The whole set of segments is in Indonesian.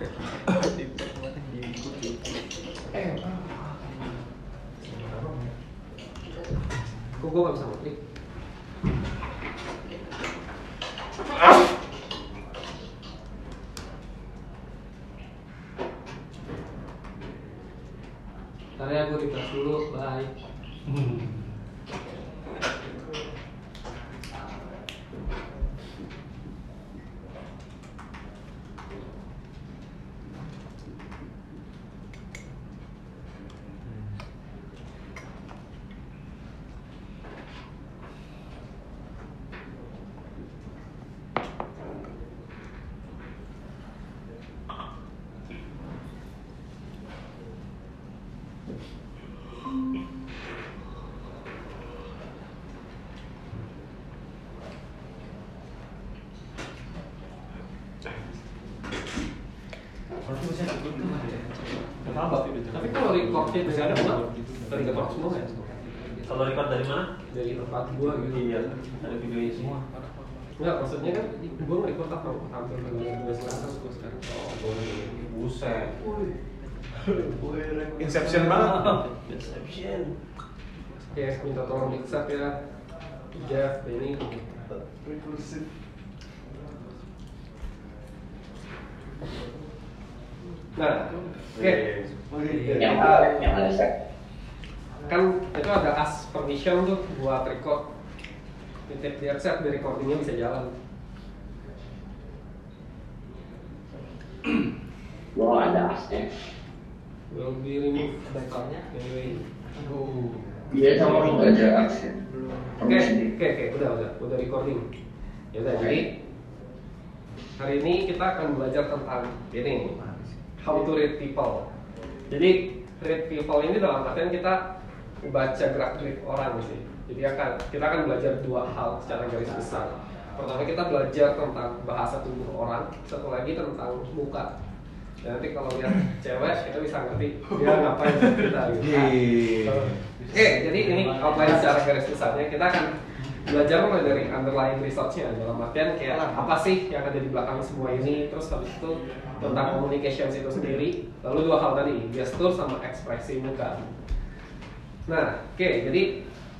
Eh, Kok gue gak bisa ngetik? Ntar ya gue refresh dulu, bye Tapi kalau recordnya dari ada nggak? Dari record semua ya? Kalau record dari mana? Dari tempat gua gitu Iya, ada videonya semua. Enggak, maksudnya kan gua nge-record apa? Hampir 12 selatan gua sekarang Oh, boleh Buset. Inception banget. Inception. Oke, minta tolong mix up ya Jeff, Benny Rekursif. Nah, oke. Yang mana? Yang mana? Kan itu ada as permission tuh buat record. Titip di accept, di recordingnya bisa jalan. Belum ada asnya. Will be removed backgroundnya anyway Iya sama nggak ada aksen. Oke, oke, oke, udah, udah, udah recording. Ya udah, jadi hari ini kita akan belajar tentang ini, how to read people. Jadi read people ini dalam artian kita baca gerak gerik orang sih. Jadi akan kita akan belajar dua hal secara garis besar. Pertama kita belajar tentang bahasa tubuh orang, satu lagi tentang muka. Dan nanti kalau lihat cewek kita bisa ngerti dia ngapain kita gitu. Oke, jadi ini outline secara garis besarnya kita akan belajar mulai dari underlying research-nya dalam artian kayak apa sih yang ada di belakang semua ini? Terus habis itu tentang communications itu sendiri. Lalu dua hal tadi gestur sama ekspresi muka. Nah oke jadi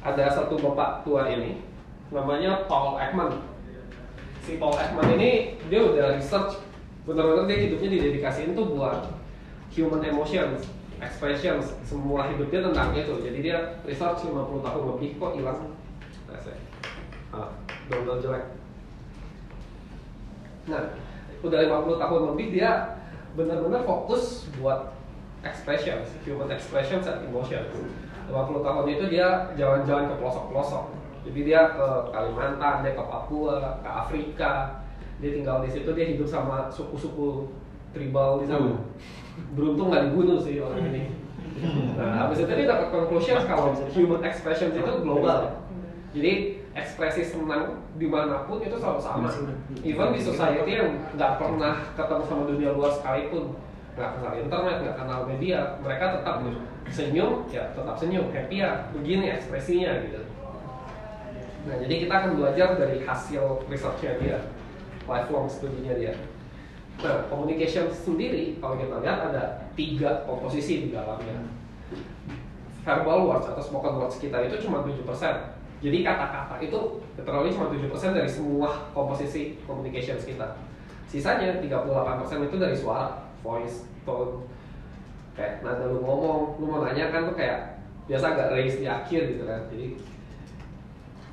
ada satu bapak tua ini namanya Paul Ekman. Si Paul Ekman ini dia udah research. Benar-benar dia hidupnya didedikasiin tuh buat human emotions expressions semua hidupnya tentang itu. Jadi dia research 50 tahun lebih kok hilang nah, saya ah, benar jelek. Nah udah 50 tahun lebih dia benar-benar fokus buat expressions human expressions and emotions. 50 tahun itu dia jalan-jalan ke pelosok-pelosok. Jadi dia ke Kalimantan dia ke Papua ke Afrika. Dia tinggal di situ dia hidup sama suku-suku tribal di sana. Beruntung nggak dibunuh sih orang ini. Nah habis itu dia dapat conclusion kalau human expressions itu global jadi ekspresi senang di mana pun itu selalu sama. Even di society yang nggak pernah ketemu sama dunia luar sekalipun. Nggak kenal internet nggak kenal media mereka tetap senyum ya tetap senyum. Happy ya begini ekspresinya gitu. Nah jadi kita akan belajar dari hasil researchnya dia lifelong studinya dia. Nah, communication sendiri kalau kita lihat ada tiga komposisi di dalamnya. Verbal words atau spoken words kita itu cuma 7%. Jadi kata-kata itu literally cuma 7% dari semua komposisi communications kita. Sisanya 38% itu dari suara, voice, tone. Kayak nada lu ngomong, lu mau nanya kan tuh kayak biasa agak raise di akhir gitu kan. Jadi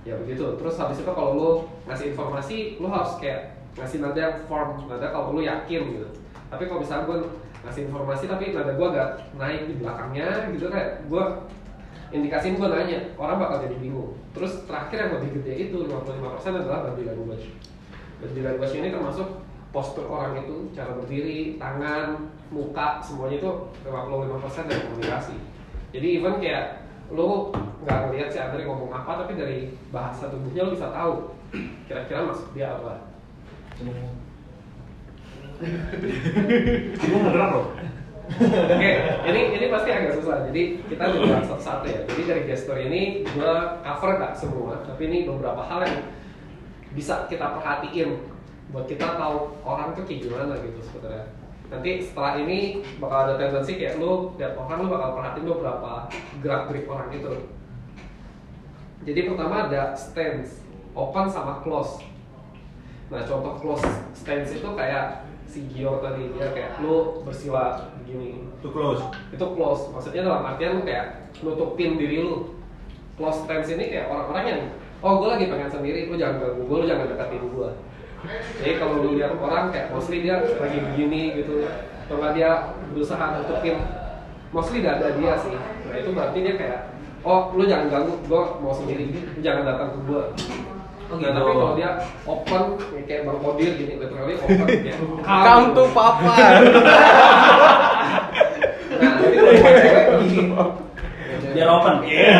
ya begitu. Terus habis itu kalau lu ngasih informasi, lu harus kayak ngasih nada yang form nada kalau lu yakin gitu tapi kalau misalnya gue ngasih informasi tapi nada gue agak naik di belakangnya gitu kayak gue indikasiin gue nanya orang bakal jadi bingung. Terus terakhir yang lebih gede itu 55% adalah body language body language ini termasuk postur orang itu cara berdiri tangan muka semuanya itu 55% dari komunikasi. Jadi even kayak lu nggak ngeliat si Andre ngomong apa tapi dari bahasa tubuhnya lu bisa tahu kira-kira maksud dia apa. Gue nggak gerak loh. Oke, ini ini pasti agak susah. Jadi kita coba satu-satu ya. Jadi dari gestur ini gue cover gak semua, tapi ini beberapa hal yang bisa kita perhatiin buat kita tahu orang tuh kayak gimana gitu sebenarnya. nanti setelah ini bakal ada tendensi kayak lu lihat orang lu bakal perhatiin beberapa gerak gerik orang itu jadi pertama ada stance open sama close nah contoh close stance itu kayak si Gio tadi dia kayak lu bersila begini. Too close. itu close. Maksudnya dalam artian lu kayak nutupin diri lu. Close stance ini kayak orang-orang yang oh gue lagi pengen sendiri lu jangan ganggu gue lu jangan deketin gue jadi kalau lu lihat orang kayak mostly dia lagi begini gitu. Atau nggak dia berusaha nutupin. Mostly gak ada dia sih. Nah itu berarti dia kayak oh lu jangan ganggu gue mau sendiri lu jangan datang ke gue Oh, Nah, gitu. tapi kalau dia open kayak bang Kodir gini literally open kayak Come to papa. Nah, jadi kalau cewek gini. Biar open. Iya.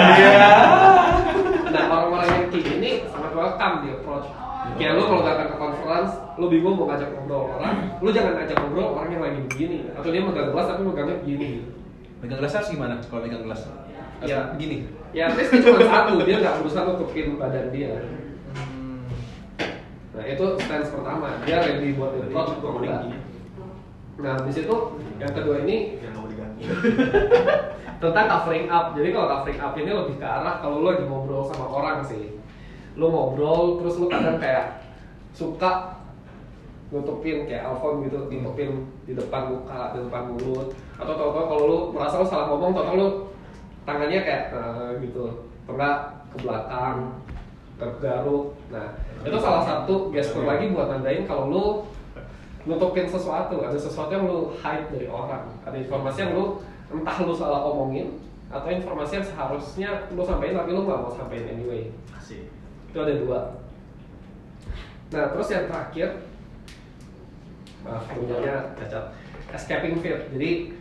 Nah, orang-orang yang kayak gini sangat welcome di approach. Kayak lu kalau datang ke conference, lu bingung mau ngajak ngobrol orang, lu jangan ngajak ngobrol orang yang lagi begini. Atau dia megang gelas tapi megangnya begini gitu. Megang gelas harus gimana kalau megang gelas? Iya. Begini. Ya, dia cuma satu, dia nggak berusaha nutupin badan dia. Hmm. Itu stance pertama, dia ready buat approach untuk enggak. Nah, di situ yang kedua ini Yang mau diganti. tentang covering up. Jadi kalau covering up ini lebih ke arah kalau lu lagi ngobrol sama orang sih. Lu ngobrol terus lu kadang kayak suka nutupin kayak Alfon gitu, nutupin di depan muka, di depan mulut. Atau tau-tau kalau lu merasa lu salah ngomong, tau-tau lu tangannya kayak eh, gitu, enggak ke belakang, garuk Nah, itu salah satu gestur lagi buat nandain kalau lu nutupin sesuatu, ada sesuatu yang lu hide dari orang, ada informasi yang lu entah lu salah omongin atau informasi yang seharusnya lu sampaikan tapi lu nggak mau sampaikan anyway. Asik. Itu ada dua. Nah, terus yang terakhir, maaf cacat, escaping fear. Jadi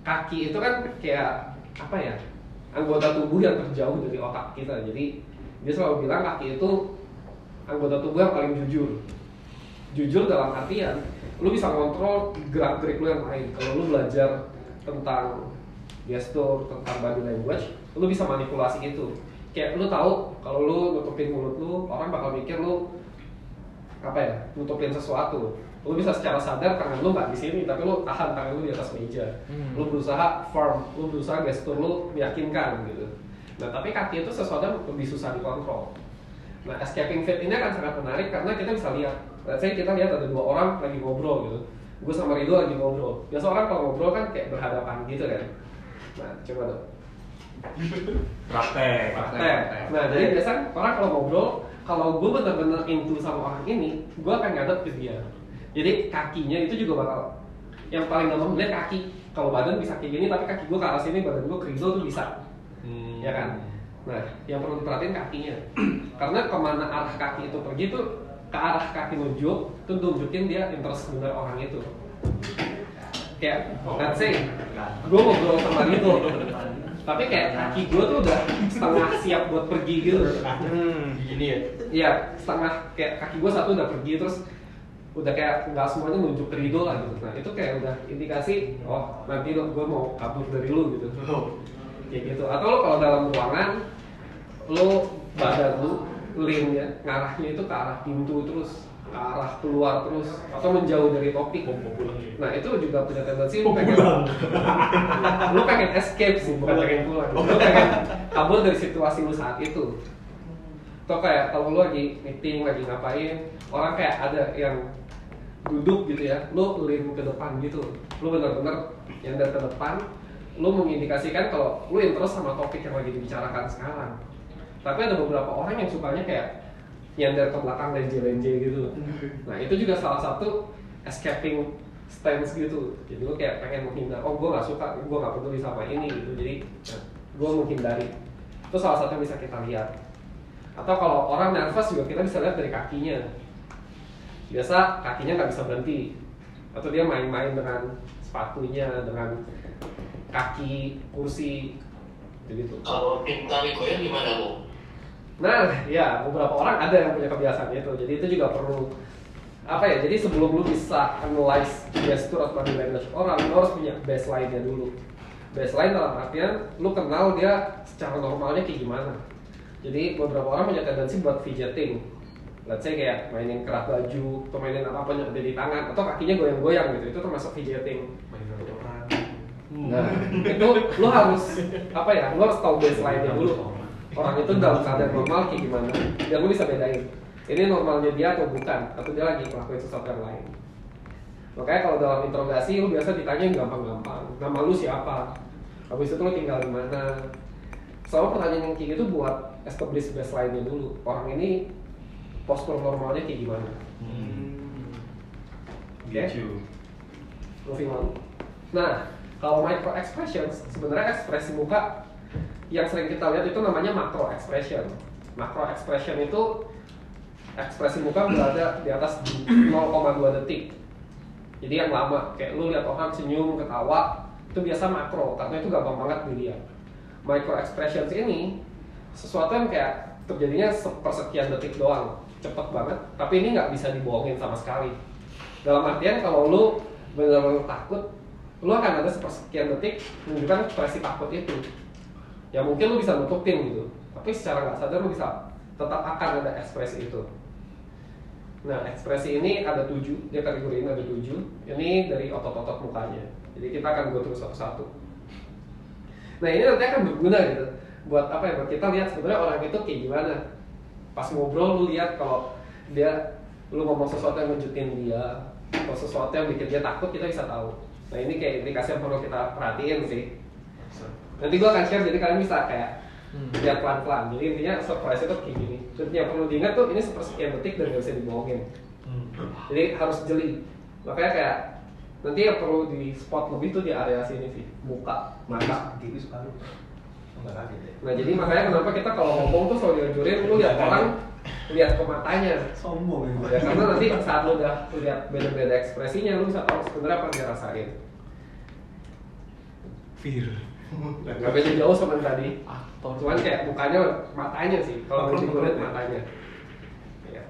kaki itu kan kayak apa ya? Anggota tubuh yang terjauh dari otak kita. Jadi dia selalu bilang kaki itu anggota tubuh yang paling jujur. Jujur dalam artian lu bisa kontrol gerak gerik lu yang lain. Kalau lu belajar tentang gestur, tentang body language, lu bisa manipulasi itu. Kayak lu tahu kalau lu nutupin mulut lu, orang bakal mikir lu apa ya, nutupin sesuatu. Lu bisa secara sadar tangan lu nggak di sini, tapi lu tahan tangan lu di atas meja. Hmm. Lu berusaha firm, lu berusaha gestur lu meyakinkan gitu. Nah, tapi kaki itu sesuatu yang lebih susah dikontrol. Nah, escaping fit ini akan sangat menarik karena kita bisa lihat. Let's say kita lihat ada dua orang lagi ngobrol gitu. Gue sama Rido lagi ngobrol. Biasa orang kalau ngobrol kan kayak berhadapan gitu kan. Nah, coba dong. Praktek. Praktek. Nah, jadi biasa orang kalau ngobrol, kalau gue bener-bener into sama orang ini, gue akan ngadep ke dia. Jadi kakinya itu juga bakal yang paling gampang melihat kaki. Kalau badan bisa kayak gini, tapi kaki gue ke arah sini, badan gue ke tuh bisa. Hmm. Ya kan? Nah, yang perlu diperhatiin kakinya. Karena ke mana arah kaki itu pergi tuh ke arah kaki nunjuk, itu nunjukin dia interest bener orang itu. Kayak, let's say, gue ngobrol sama Rido, tapi kayak kaki gue tuh udah setengah siap buat pergi gitu. Hmm. Gini ya. Iya, setengah kayak kaki gue satu udah pergi terus udah kayak nggak semuanya nunjuk ke Rido lah gitu. Nah itu kayak udah indikasi, oh nanti lo gue mau kabur dari lu gitu. Kayak gitu. Atau lo kalau dalam ruangan, lo badan lu lean ya, ngarahnya itu ke arah pintu terus, ke arah keluar terus, atau menjauh dari topik. Nah itu juga punya tendensi lu pengen, lu pengen escape sih, bukan pengen pulang. Lu pengen kabur dari situasi lu saat itu atau kayak kalau lu lagi meeting lagi ngapain orang kayak ada yang duduk gitu ya lu lean ke depan gitu lu bener-bener yang dari ke depan lu mengindikasikan kalau lu interest sama topik yang lagi dibicarakan sekarang. Tapi ada beberapa orang yang sukanya kayak dari ke belakang lenje-lenje gitu nah itu juga salah satu escaping stance gitu. Jadi lu kayak pengen menghindar oh gue nggak suka gue nggak peduli sama ini gitu. Jadi gue menghindari. Itu salah satu yang bisa kita lihat. Atau kalau orang nervous juga kita bisa lihat dari kakinya. Biasa kakinya nggak bisa berhenti. Atau dia main-main dengan sepatunya dengan kaki kursi gitu Kalau kami goyang gimana bu? nah ya beberapa orang ada yang punya kebiasaan itu. Jadi itu juga perlu apa ya jadi sebelum lu bisa analyze gestur atau body language orang lu harus punya baseline-nya dulu. Baseline dalam artian lu kenal dia secara normalnya kayak gimana. Jadi beberapa orang punya tendensi buat fidgeting. Let's say kayak mainin kerak baju atau mainin apa pun yang ada di tangan atau kakinya goyang-goyang gitu. Itu termasuk fidgeting nah itu lo harus apa ya lo harus tahu baseline-nya dulu. orang itu dalam keadaan normal kayak gimana. Biar lo bisa bedain. Ini normalnya dia atau bukan atau dia lagi ngelakuin sesuatu yang lain. Makanya kalau dalam interogasi lo biasa ditanya yang gampang-gampang. Nama lu siapa? Habis itu lo tinggal di mana? Selalu pertanyaan yang kayak gitu buat establish baseline-nya dulu. Orang ini postur normalnya kayak gimana? Oke. Gitu. moving on. Nah kalau micro expressions sebenarnya ekspresi muka yang sering kita lihat itu namanya macro expression macro expression itu ekspresi muka berada di atas 0,2 detik. Jadi yang lama kayak lu lihat orang senyum ketawa itu biasa makro karena itu gampang banget dilihat. Micro expressions ini sesuatu yang kayak terjadinya sepersekian detik doang cepet banget tapi ini nggak bisa dibohongin sama sekali. Dalam artian kalau lu benar-benar takut lu akan ada sepersekian detik menunjukkan ekspresi takut itu. Ya mungkin lu bisa nutupin gitu tapi secara nggak sadar lu bisa tetap akan ada ekspresi itu. Nah ekspresi ini ada tujuh dia kategori ini ada tujuh. Ini dari otot-otot mukanya. Jadi kita akan go terus satu-satu. Nah ini nanti akan berguna gitu buat apa ya buat kita lihat sebenarnya orang itu kayak gimana. Pas ngobrol lu lihat kalau dia lu ngomong sesuatu yang ngejutin dia atau sesuatu yang bikin dia takut kita bisa tahu nah ini kayak indikasi yang perlu kita perhatiin sih. Nanti gua akan share jadi kalian bisa kayak lihat pelan-pelan. Jadi intinya surprise itu kayak gini. Dan yang perlu diingat tuh ini sepersekian detik dan gak bisa dibohongin. Jadi harus jeli. Makanya kayak nanti yang perlu di spot lebih tuh di area sini sih. Muka mata. Gitu ya. nah jadi makanya kenapa kita kalau ngomong tuh selalu dianjurin lu lihat orang lihat ke matanya Sombong ya karena nanti saat lu udah lihat beda-beda ekspresinya lu bisa tahu sebenarnya apa yang dia rasain Fear. nggak beda jauh sama yang tadi cuman kayak mukanya matanya sih kalau Aktor lebih menurut lihat ya? matanya Iya.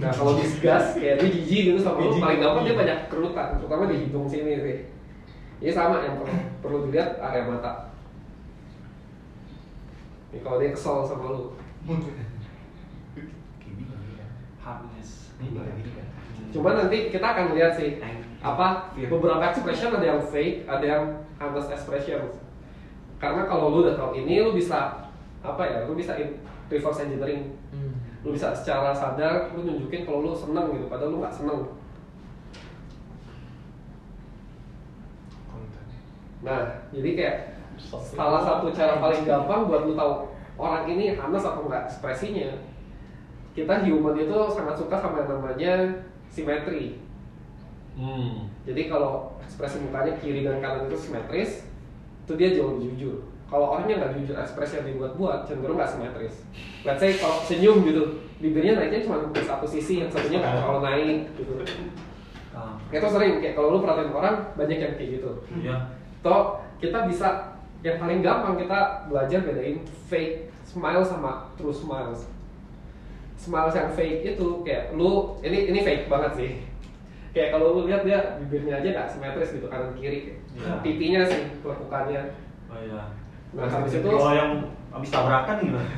Nah kalau disgas kayak dia jijik gitu sama lu paling gampang dia banyak kerutan, terutama di hidung sini sih. Ini sama yang perlu, perlu dilihat area mata. Ini kalau dia kesel sama lu. Ya. Gini kan. Cuman nanti kita akan lihat sih apa beberapa expression ada yang fake, ada yang honest expression. Karena kalau lu udah tahu ini, lu bisa apa ya? Lu bisa in- reverse engineering. Lu bisa secara sadar lu nunjukin kalau lu seneng gitu, padahal lu nggak seneng. Nah, jadi kayak salah satu cara paling gampang buat lu tahu orang ini honest atau enggak ekspresinya. Kita human itu sangat suka sama yang namanya simetri. Hmm. Jadi kalau ekspresi mukanya kiri dan kanan itu simetris, itu dia jauh lebih jujur. Kalau orangnya nggak jujur, ekspresi yang dibuat-buat cenderung nggak simetris. Let's say kalau senyum gitu, bibirnya naiknya cuma ke satu sisi, yang satunya nggak terlalu naik gitu. Itu sering kayak kalau lu perhatiin orang banyak yang kayak gitu. Iya. Toh kita bisa yang paling gampang kita belajar bedain fake smile sama true smiles. Smiles yang fake itu kayak lu ini ini fake banget sih. Kayak kalau lu lihat dia bibirnya aja nggak simetris gitu kanan kiri. Iya. Pipinya sih lekukannya. Oh iya. Nah habis itu Kalau yang habis tabrakan gimana?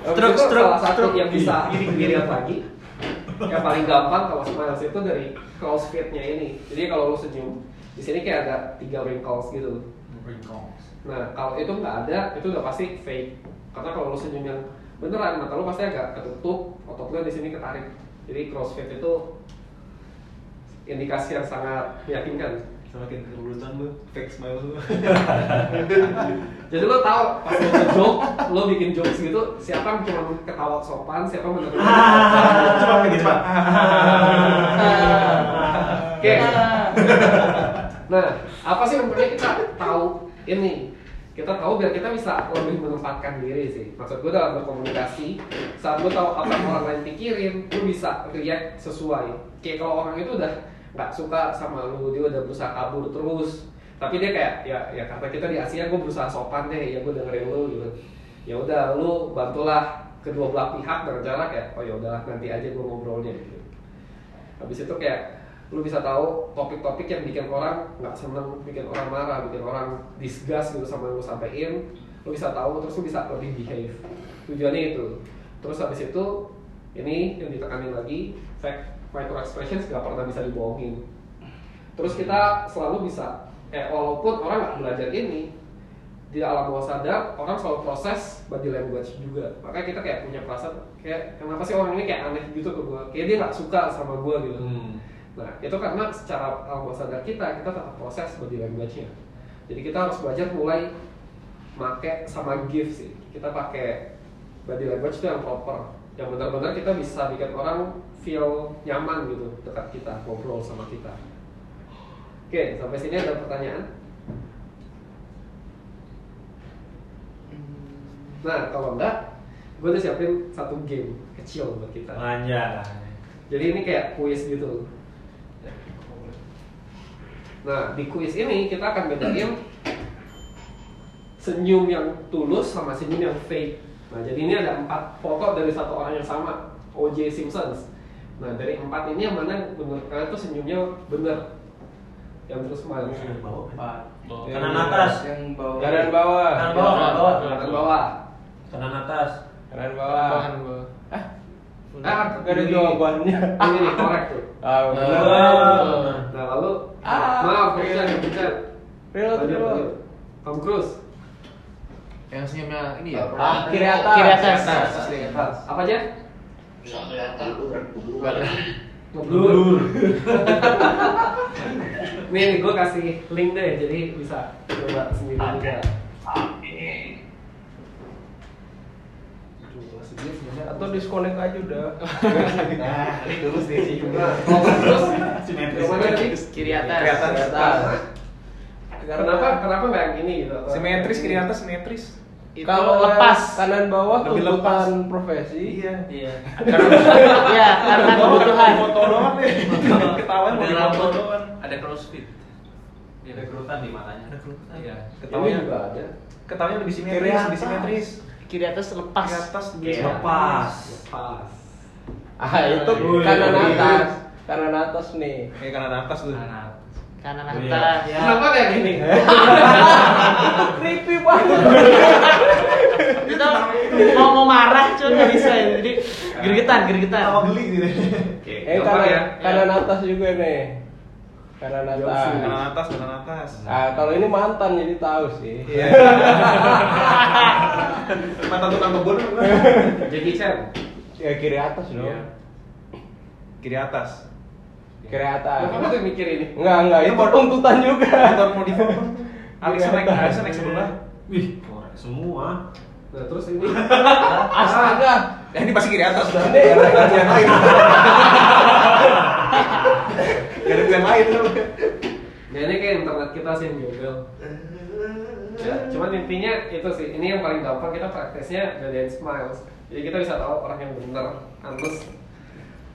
Stroke, itu stroke, salah satu stroke. yang bisa dilihat lagi yang paling gampang kalau smiles itu dari close fit-nya ini. Jadi kalau lu senyum di sini kayak ada tiga wrinkles gitu. Nah, kalau itu nggak ada, itu udah pasti fake. Karena kalau lu senyum yang beneran, mata lu pasti agak ketutup, otot lu di sini ketarik. Jadi crossfit itu indikasi yang sangat meyakinkan. Semakin kerurutan lu, fake smile lu. Jadi lo tahu pas lo joke, lo bikin jokes gitu, siapa yang cuma ketawa sopan, siapa yang bener Coba kayak gitu, Pak. Oke. Nah, apa sih yang perlu kita tahu ini? Kita tahu biar kita bisa lebih menempatkan diri sih. Maksud gue dalam berkomunikasi, saat gue tahu apa yang orang lain pikirin, lu bisa react sesuai. Kayak kalau orang itu udah nggak suka sama lu, dia udah berusaha kabur terus. Tapi dia kayak ya ya karena kita di Asia, gue berusaha sopan deh, ya gue dengerin lu gitu. Ya udah, lu bantulah kedua belah pihak cara kayak oh ya udah nanti aja gue ngobrolnya gitu. Habis itu kayak lu bisa tahu topik-topik yang bikin orang nggak seneng, bikin orang marah, bikin orang disgust gitu sama yang lu sampaikan, lu bisa tahu terus lu bisa lebih behave. tujuannya itu. Terus habis itu ini yang ditekanin lagi fact micro expressions nggak pernah bisa dibohongin. Terus kita selalu bisa eh walaupun orang nggak belajar ini di alam bawah sadar orang selalu proses body language juga. Makanya kita kayak punya perasaan kayak kenapa sih orang ini kayak aneh gitu ke gue kayak dia nggak suka sama gue gitu. Hmm. Nah itu karena secara alam bawah sadar kita kita tetap proses body language-nya jadi kita harus belajar mulai make sama give sih kita pakai body language itu yang proper yang benar-benar kita bisa bikin orang feel nyaman gitu dekat kita ngobrol sama kita oke sampai sini ada pertanyaan Nah, kalau enggak, gue udah siapin satu game kecil buat kita. Manja. Jadi ini kayak kuis gitu. Nah, di kuis ini kita akan bedain senyum yang tulus sama senyum yang fake. Nah, jadi ini ada empat foto dari satu orang yang sama, O.J. Simpsons. Nah, dari empat ini yang mana menurut kalian tuh senyumnya bener? Yang terus smile. Kanan atas. Yang bawah. Kanan bawah. Kanan bawah, kanan bawah. Kanan bawah. Kanan atas. Kanan bawah. Ah, Gak ada jawabannya. Ini nih, korek tuh. Ah, benar. Nah, lalu Ah. maaf, pencet, pencet. Real, Lanjut, real. lanjut. Tom Cruise. Yang senyumnya ini ya. Ah, kiri atas. Kiri atas. Kiri atas. Apa aja? Nggak kelihatan. Ngeblur. Nih, nih gue kasih link deh, jadi bisa coba sendiri juga. Atau disconnect aja udah. Nah, dulu sih sih. Kiri atas. Kiri atas. Kiri atas. Kenapa, kenapa nggak yang ini gitu? Simetris kiri atas simetris. Kalau lepas. kanan bawah Lebih tuntutan profesi. Iya. Iya. Iya, karena kebutuhan. Foto doang deh. Ketahuan mau Ada rambut. doang. Ada crossfit. Ada kerutan di matanya. Ada kerutan. Iya. Ketahuan juga ada. Ketahuannya lebih simetris, lebih simetris. Kiri atas lepas. Kiri atas Iya. Lepas. Pas. Ah, itu Wih. kanan atas. Kanan atas nih. Kayak kanan atas tuh. Kanan. Kanan Iya. atas. Kenapa kayak gini? Creepy banget. Kita mau mau marah cuman nggak bisa jadi gergetan gergetan. Sama geli gitu. Oke, Eh kanan, ya. kanan atas juga nih. Kanan atas. Kanan atas, kanan atas. Ah, kalau ini mantan jadi tahu sih. Iya. Mantan tukang kebun. Jackie Chan. Ya kiri atas dong. Iya. Kiri atas. Kiri atas. Kamu tuh mikir ini. Enggak, enggak, itu tuntutan juga. Motor mau di foto. Alexa naik, Alexa naik sebelah. Wih, korek semua. Nah, terus ini. Astaga. Ya ini pasti kiri atas udah. Ada yang lain. Gak ada yang lain. Ya ini kayak internet kita sih yang jobel. Ya, cuman intinya itu sih, ini yang paling gampang kita praktisnya bedain smiles. Jadi kita bisa tahu orang yang bener, antus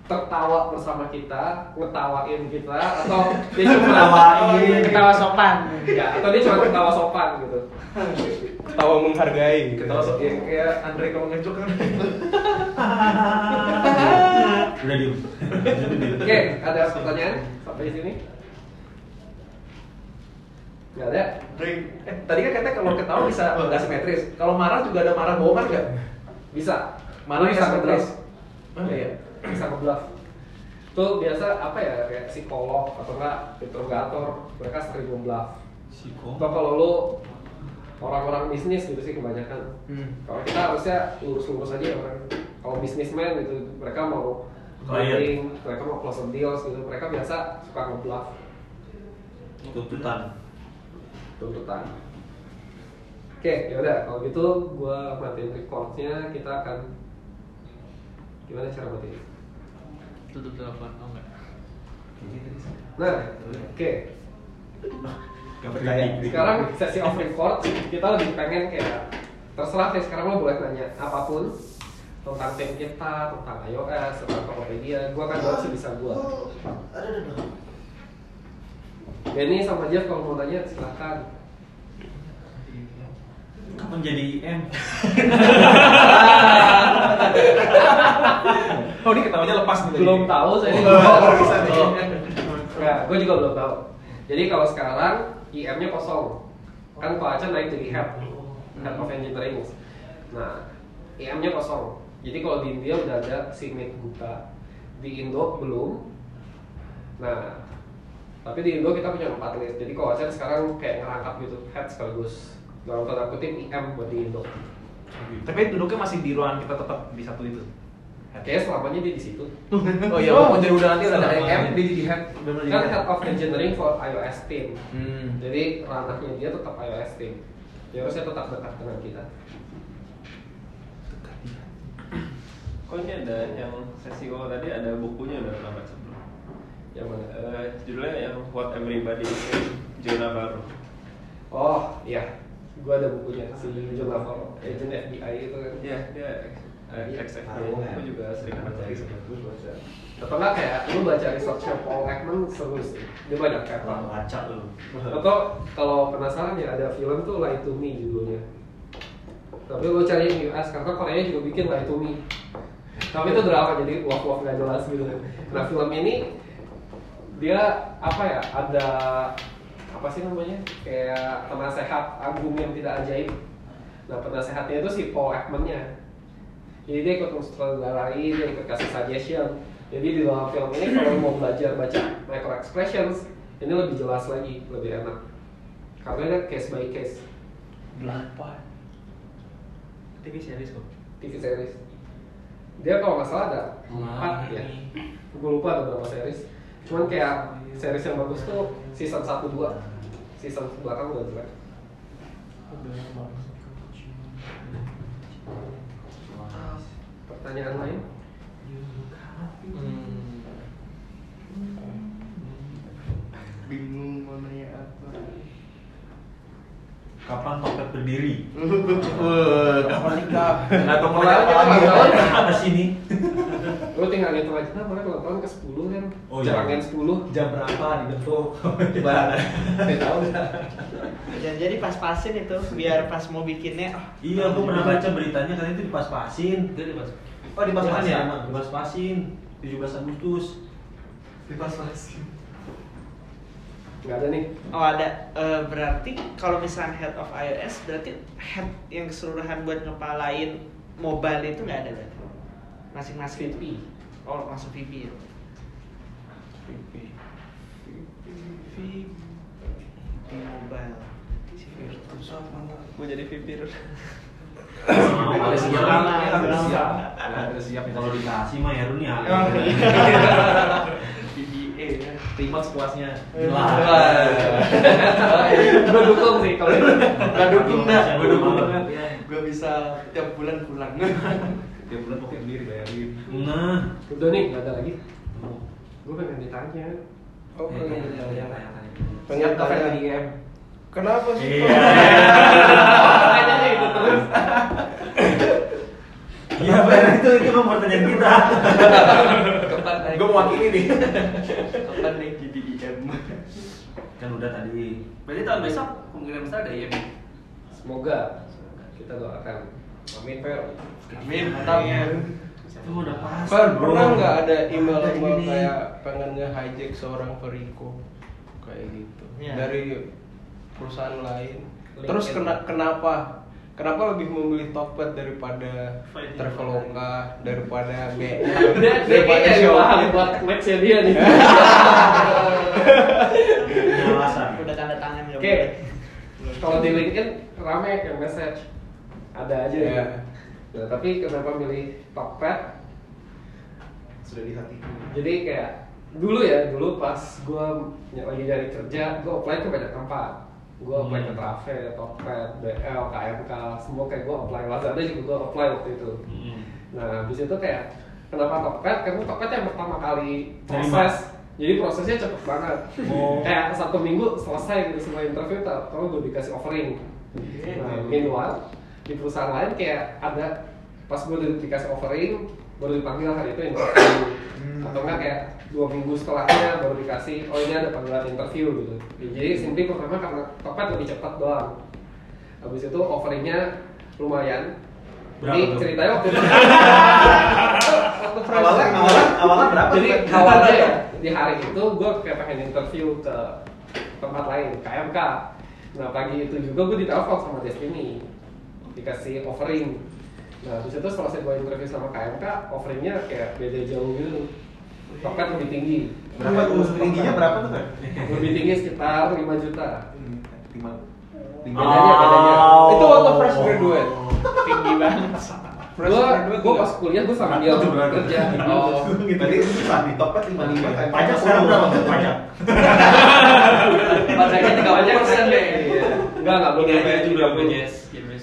tertawa bersama kita, ngetawain kita, atau dia cuma Ngetawain. Ketawa sopan. ya, atau dia cuma ketawa sopan gitu. Tawa menghargai. Ketawa sok ya, kayak Andre kalau ngejok kan. Udah diem. Oke, ada pertanyaan sampai sini? Gak ada? Andre, eh tadi kan katanya kalau ketawa bisa nggak simetris. Kalau marah juga ada marah bohongan nggak? Bisa. Marah bisa simetris. Iya, bisa ngebluff. Itu biasa apa ya kayak psikolog atau enggak interrogator mereka sering ngebluff. Siko. Atau kalau lu orang-orang bisnis gitu sih kebanyakan. Kalau kita harusnya lurus-lurus aja ya orang. Kalau bisnismen gitu mereka mau closing, mereka mau close deals gitu, mereka biasa suka ngebluff Tuntutan. tuntutan. Oke, yaudah kalau gitu gua matiin recordnya kita akan gimana cara matiin? Tutup telepon. Oh enggak. Nah, oke. Gak percaya. Sekarang sesi off record kita lebih pengen kayak terserah sih sekarang lo boleh nanya apa pun tentang tim kita, tentang iOS, tentang Tokopedia. Gua akan jawab sebisa gua. Benny sama Jeff kalau mau nanya silahkan. Kapan jadi IM? Oh ini ketawanya lepas nih. tadi. Belum tahu saya. Oh, bisa nih. Enggak, gue juga belum tahu. Jadi kalau sekarang IM-nya kosong, kan Ko Acan naik jadi head, head of engineering. Nah, IM-nya kosong. Jadi kalau di India udah ada si Meet Gupta, di Indo belum. Nah, tapi di Indo kita punya empat list. Jadi kalau Aceh sekarang kayak ngerangkap gitu, head sekaligus dalam tanda kutip IM buat di Indo. Tapi duduknya masih di ruangan kita tetap di satu itu. Kayaknya selamanya dia di situ. Oh iya, walaupun jadi udah nanti ada M, dia di head. Kan jadi head of engineering for iOS team. Hmm. Jadi ranahnya dia tetap iOS team. Ya harusnya tetap dekat dengan kita. Kok ini ada yang sesi kok tadi ada bukunya udah pernah baca belum? Yang mana? Eh, judulnya yang What Everybody is Zona Baru. Oh iya, gua ada bukunya si John Navarro, agent FBI itu kan. Iya, dia Iya. XFB. Aku juga sering baca itu. Atau enggak kayak lu baca researchnya Paul Ekman seru sih. Dia banyak kata. baca lu. Atau kalau penasaran ya ada film tuh Lie to Me judulnya. Tapi lu cari yang US karena Korea juga bikin Lie to Me. Tapi itu drama jadi waf-waf nggak jelas gitu. Nah film ini dia apa ya ada apa sih namanya kayak penasehat agung yang tidak ajaib. Nah penasehatnya itu si Paul Ekman-nya. Jadi dia ikut mensutradarai, dia ikut kasih suggestion. Jadi di dalam film ini kalau mau belajar baca micro expressions, ini lebih jelas lagi, lebih enak. Karena dia case by case, Delapan. TV series kok. TV series. Dia kalau nggak salah ada empat ya. Gue lupa ada berapa series. Cuman kayak series yang bagus tuh season 1 2. Season belakang udah jelek. Pertanyaan lain? Bingung mau nanya apa. Kapan topet berdiri? Kapan nikah? Nggak tahu Mulai aja lagi. tahun. Apa sini? Lu tinggal ngitung aja, mereka ulang tahun ke 10 kan? Oh, iya. Jarangin 10 Jam berapa dibentuk? Nggak tahu nggak. Jangan jadi pas-pasin itu biar pas mau bikinnya Iya, aku pernah baca beritanya katanya itu dipas-pasin. Dia di mas. Oh, Iya. ya? Emang dipas-pasin. 17 Agustus. Di pas masih. Nggak ada nih Oh ada, Eh, berarti kalau misalnya head of iOS berarti head yang keseluruhan buat ngepalain mobile itu nggak ada berarti? Masing-masing VP. Oh masuk VP ya? VP mobile. Gue jadi VP. Ada siap Ada siap. Ada siap Kalau dikasih mah ya nih Oh, BBA ya. Terima sepuasnya. Gue dukung sih kalau itu Gak dukung dah. Gua dukung banget. Gue bisa tiap bulan pulang. Tiap bulan pokoknya sendiri bayarin. Nah, Udah nih, nggak ada lagi Gue pengen ditanya Oh, pengen Iya, ditanya. Pengen tanya. di. Kenapa sih? Iya. Iya benar itu itu pertanyaan kita. Kapan naik? Gue mewakili nih. Kapan naik GDIM? Kan udah tadi. Berarti tahun besok kemungkinan besar ada IM. Semoga kita doakan Amin Fer Amin, mantap. Itu udah pas. Fer, pernah nggak ada email Kayak email kayak pengen nge-hijack seorang Veriko kayak gitu Iya. dari perusahaan lain. Terus kena, kenapa? Kenapa lebih memilih Tokped daripada. Traveloka, daripada dia daripada Shopee? paham buat match-nya dia nih Punya alasan. Udah tanda tangan nggak Oke. boleh. Kalau di LinkedIn rame yang message Ada aja Iya. ya Nah tapi kenapa milih Tokped Sudah di hati. Jadi kayak dulu ya, dulu pas gue lagi nyari kerja, gue apply ke banyak tempat. Gue apply ke Hmm. Travel, Tokped, BL, KMK, semua kayak gue apply. Lazada juga gue apply waktu itu. Hmm. Nah, habis itu kayak kenapa Tokped? Karena Tokped yang pertama kali Terima. proses. Jadi prosesnya cepet banget. Oh. Kayak satu minggu selesai gitu semua interview, kalau gue dikasih offering. Nah, meanwhile di perusahaan lain kayak ada pas gue dikasih offering baru dipanggil hari itu interview atau enggak kayak dua minggu setelahnya baru dikasih oh ini ada panggilan interview gitu. Jadi simply pertama karena Tokped lebih cepat doang. Habis itu offeringnya lumayan. Berapa jadi tuh? ceritanya waktu itu. Waktu fresh Awalnya awalnya awalnya berapa? jadi awalnya ya di hari itu gue kayak pengen interview ke tempat lain KMK nah pagi itu juga gue ditelepon sama Destiny. Dikasih offering. Nah, di situ setelah gue interview sama KMK, offeringnya kayak beda jauh gitu. Tokped lebih tinggi. Berapa tuh? Tingginya berapa tuh kan? Lebih tinggi sekitar 5 juta. Lima. Bedanya, bedanya. Itu waktu fresh graduate. tinggi banget Fresh Gua, graduate gua juga. pas kuliah gua sambil kerja. Oh. Tadi susah di topet lima lima? Pajak sekarang berapa tuh pajak? Pajaknya tiga puluh persen deh. Iya. Enggak, enggak aja sampai juga 30. Jess.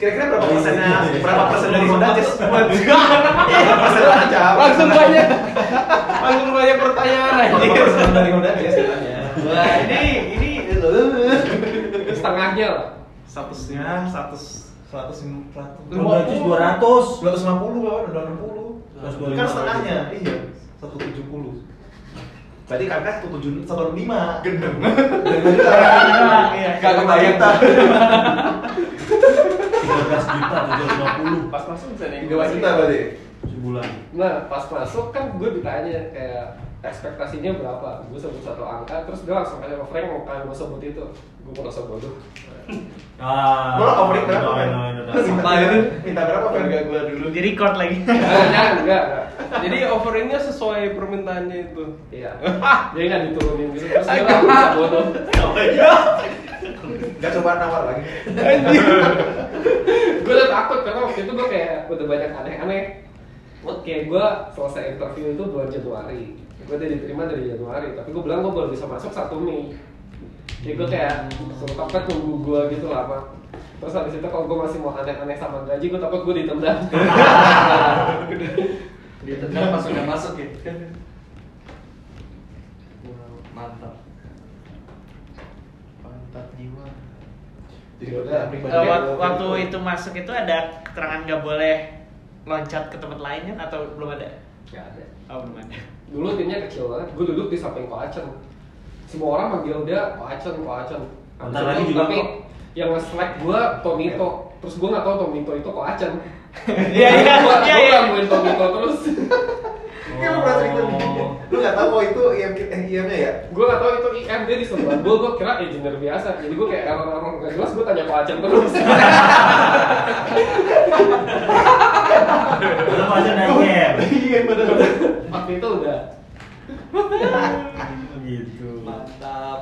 Kira-kira berapa persennya? Berapa persen dari Jess? Berapa persen aja? Langsung banyak. Langsung banyak pertanyaan Berapa aja. persen dari Jess katanya? Wah ini ini Setengahnya lah. Statusnya ratus. Dua ratus lima puluh kawan dua enam puluh. Terus dua kan lima. Setengahnya. Iya. Satu tujuh puluh. Berarti kakak satu tujuh satu lima. Gendeng. Iya. gak kebayang Pas masuk bisa nih. tiga juta berarti sebulan. Nah, pas masuk kan gue ditanya kayak ekspektasinya berapa? Gue sebut satu angka, terus dia langsung kayak Frank mau kayak gue sebut itu. Gue merasa bodoh. Ah. lo offering berapa kan minta minta berapa kan Enggak gua dulu. di record lagi Enggak, enggak. Jadi offeringnya sesuai permintaannya itu. Iya. Jadi nggak diturunin gitu. Terus gue langsung bodoh. gak coba nawar lagi gue udah takut karena waktu itu gue kayak udah banyak aneh-aneh. Oke, gue selesai interview itu bulan Januari. Gue udah diterima dari Januari, tapi gue bilang gue baru bisa masuk satu Mei. Jadi gue kayak suruh topet tunggu gue gitu lama. Terus habis itu kalau gue masih mau aneh-aneh sama gaji, gue takut gue ditendang. ditendang pas udah masuk ya. Mantap jiwa. jadi Udah. Eh, wak- waktu itu masuk itu ada keterangan nggak boleh loncat ke tempat lain kan atau belum ada Gak ada. oh belum ada Dulu timnya kecil banget, gue duduk di samping Ko Acen. Semua orang manggil dia Ko Acen, Ko Acen. Habis Bentar itu, lagi juga tapi kok. yang nge-select gue Tomito. Terus gue gak tau Tomito itu Ko Acen. Iya, iya, Gue iya, iya. gangguin Tomito terus. Kayak. Lu gak tau oh itu IM eh, IM-nya ya? gue gak tau itu IM dia di sebelah gue, gue kira engineer biasa. Jadi gue kayak error-error gak jelas, gue tanya Ko Acen terus. Lu aja nanya. Iya bener. Waktu itu udah. Gitu. Mantap.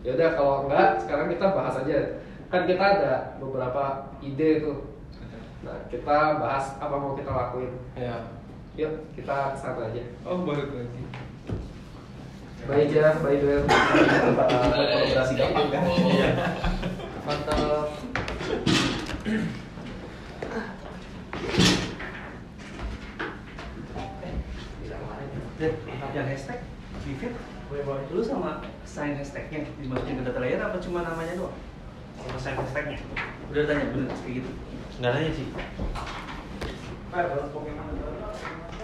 Ya udah kalau enggak, sekarang kita bahas aja. Kan kita ada beberapa ide tuh. Nah, kita bahas apa mau kita lakuin. Ya. Yuk, kita ke sana aja. Oh balik lagi. Bye aja, bye duel. Kolaborasi gampang kan? Iya. Mantap. Dan yang hashtag di feed boleh bawa dulu sama sign hashtagnya dimasukin ke data layer apa cuma namanya doang? Sama sign hashtagnya. Udah tanya bener kayak gitu. Nggak nanya sih. Pak, kalau Pokemon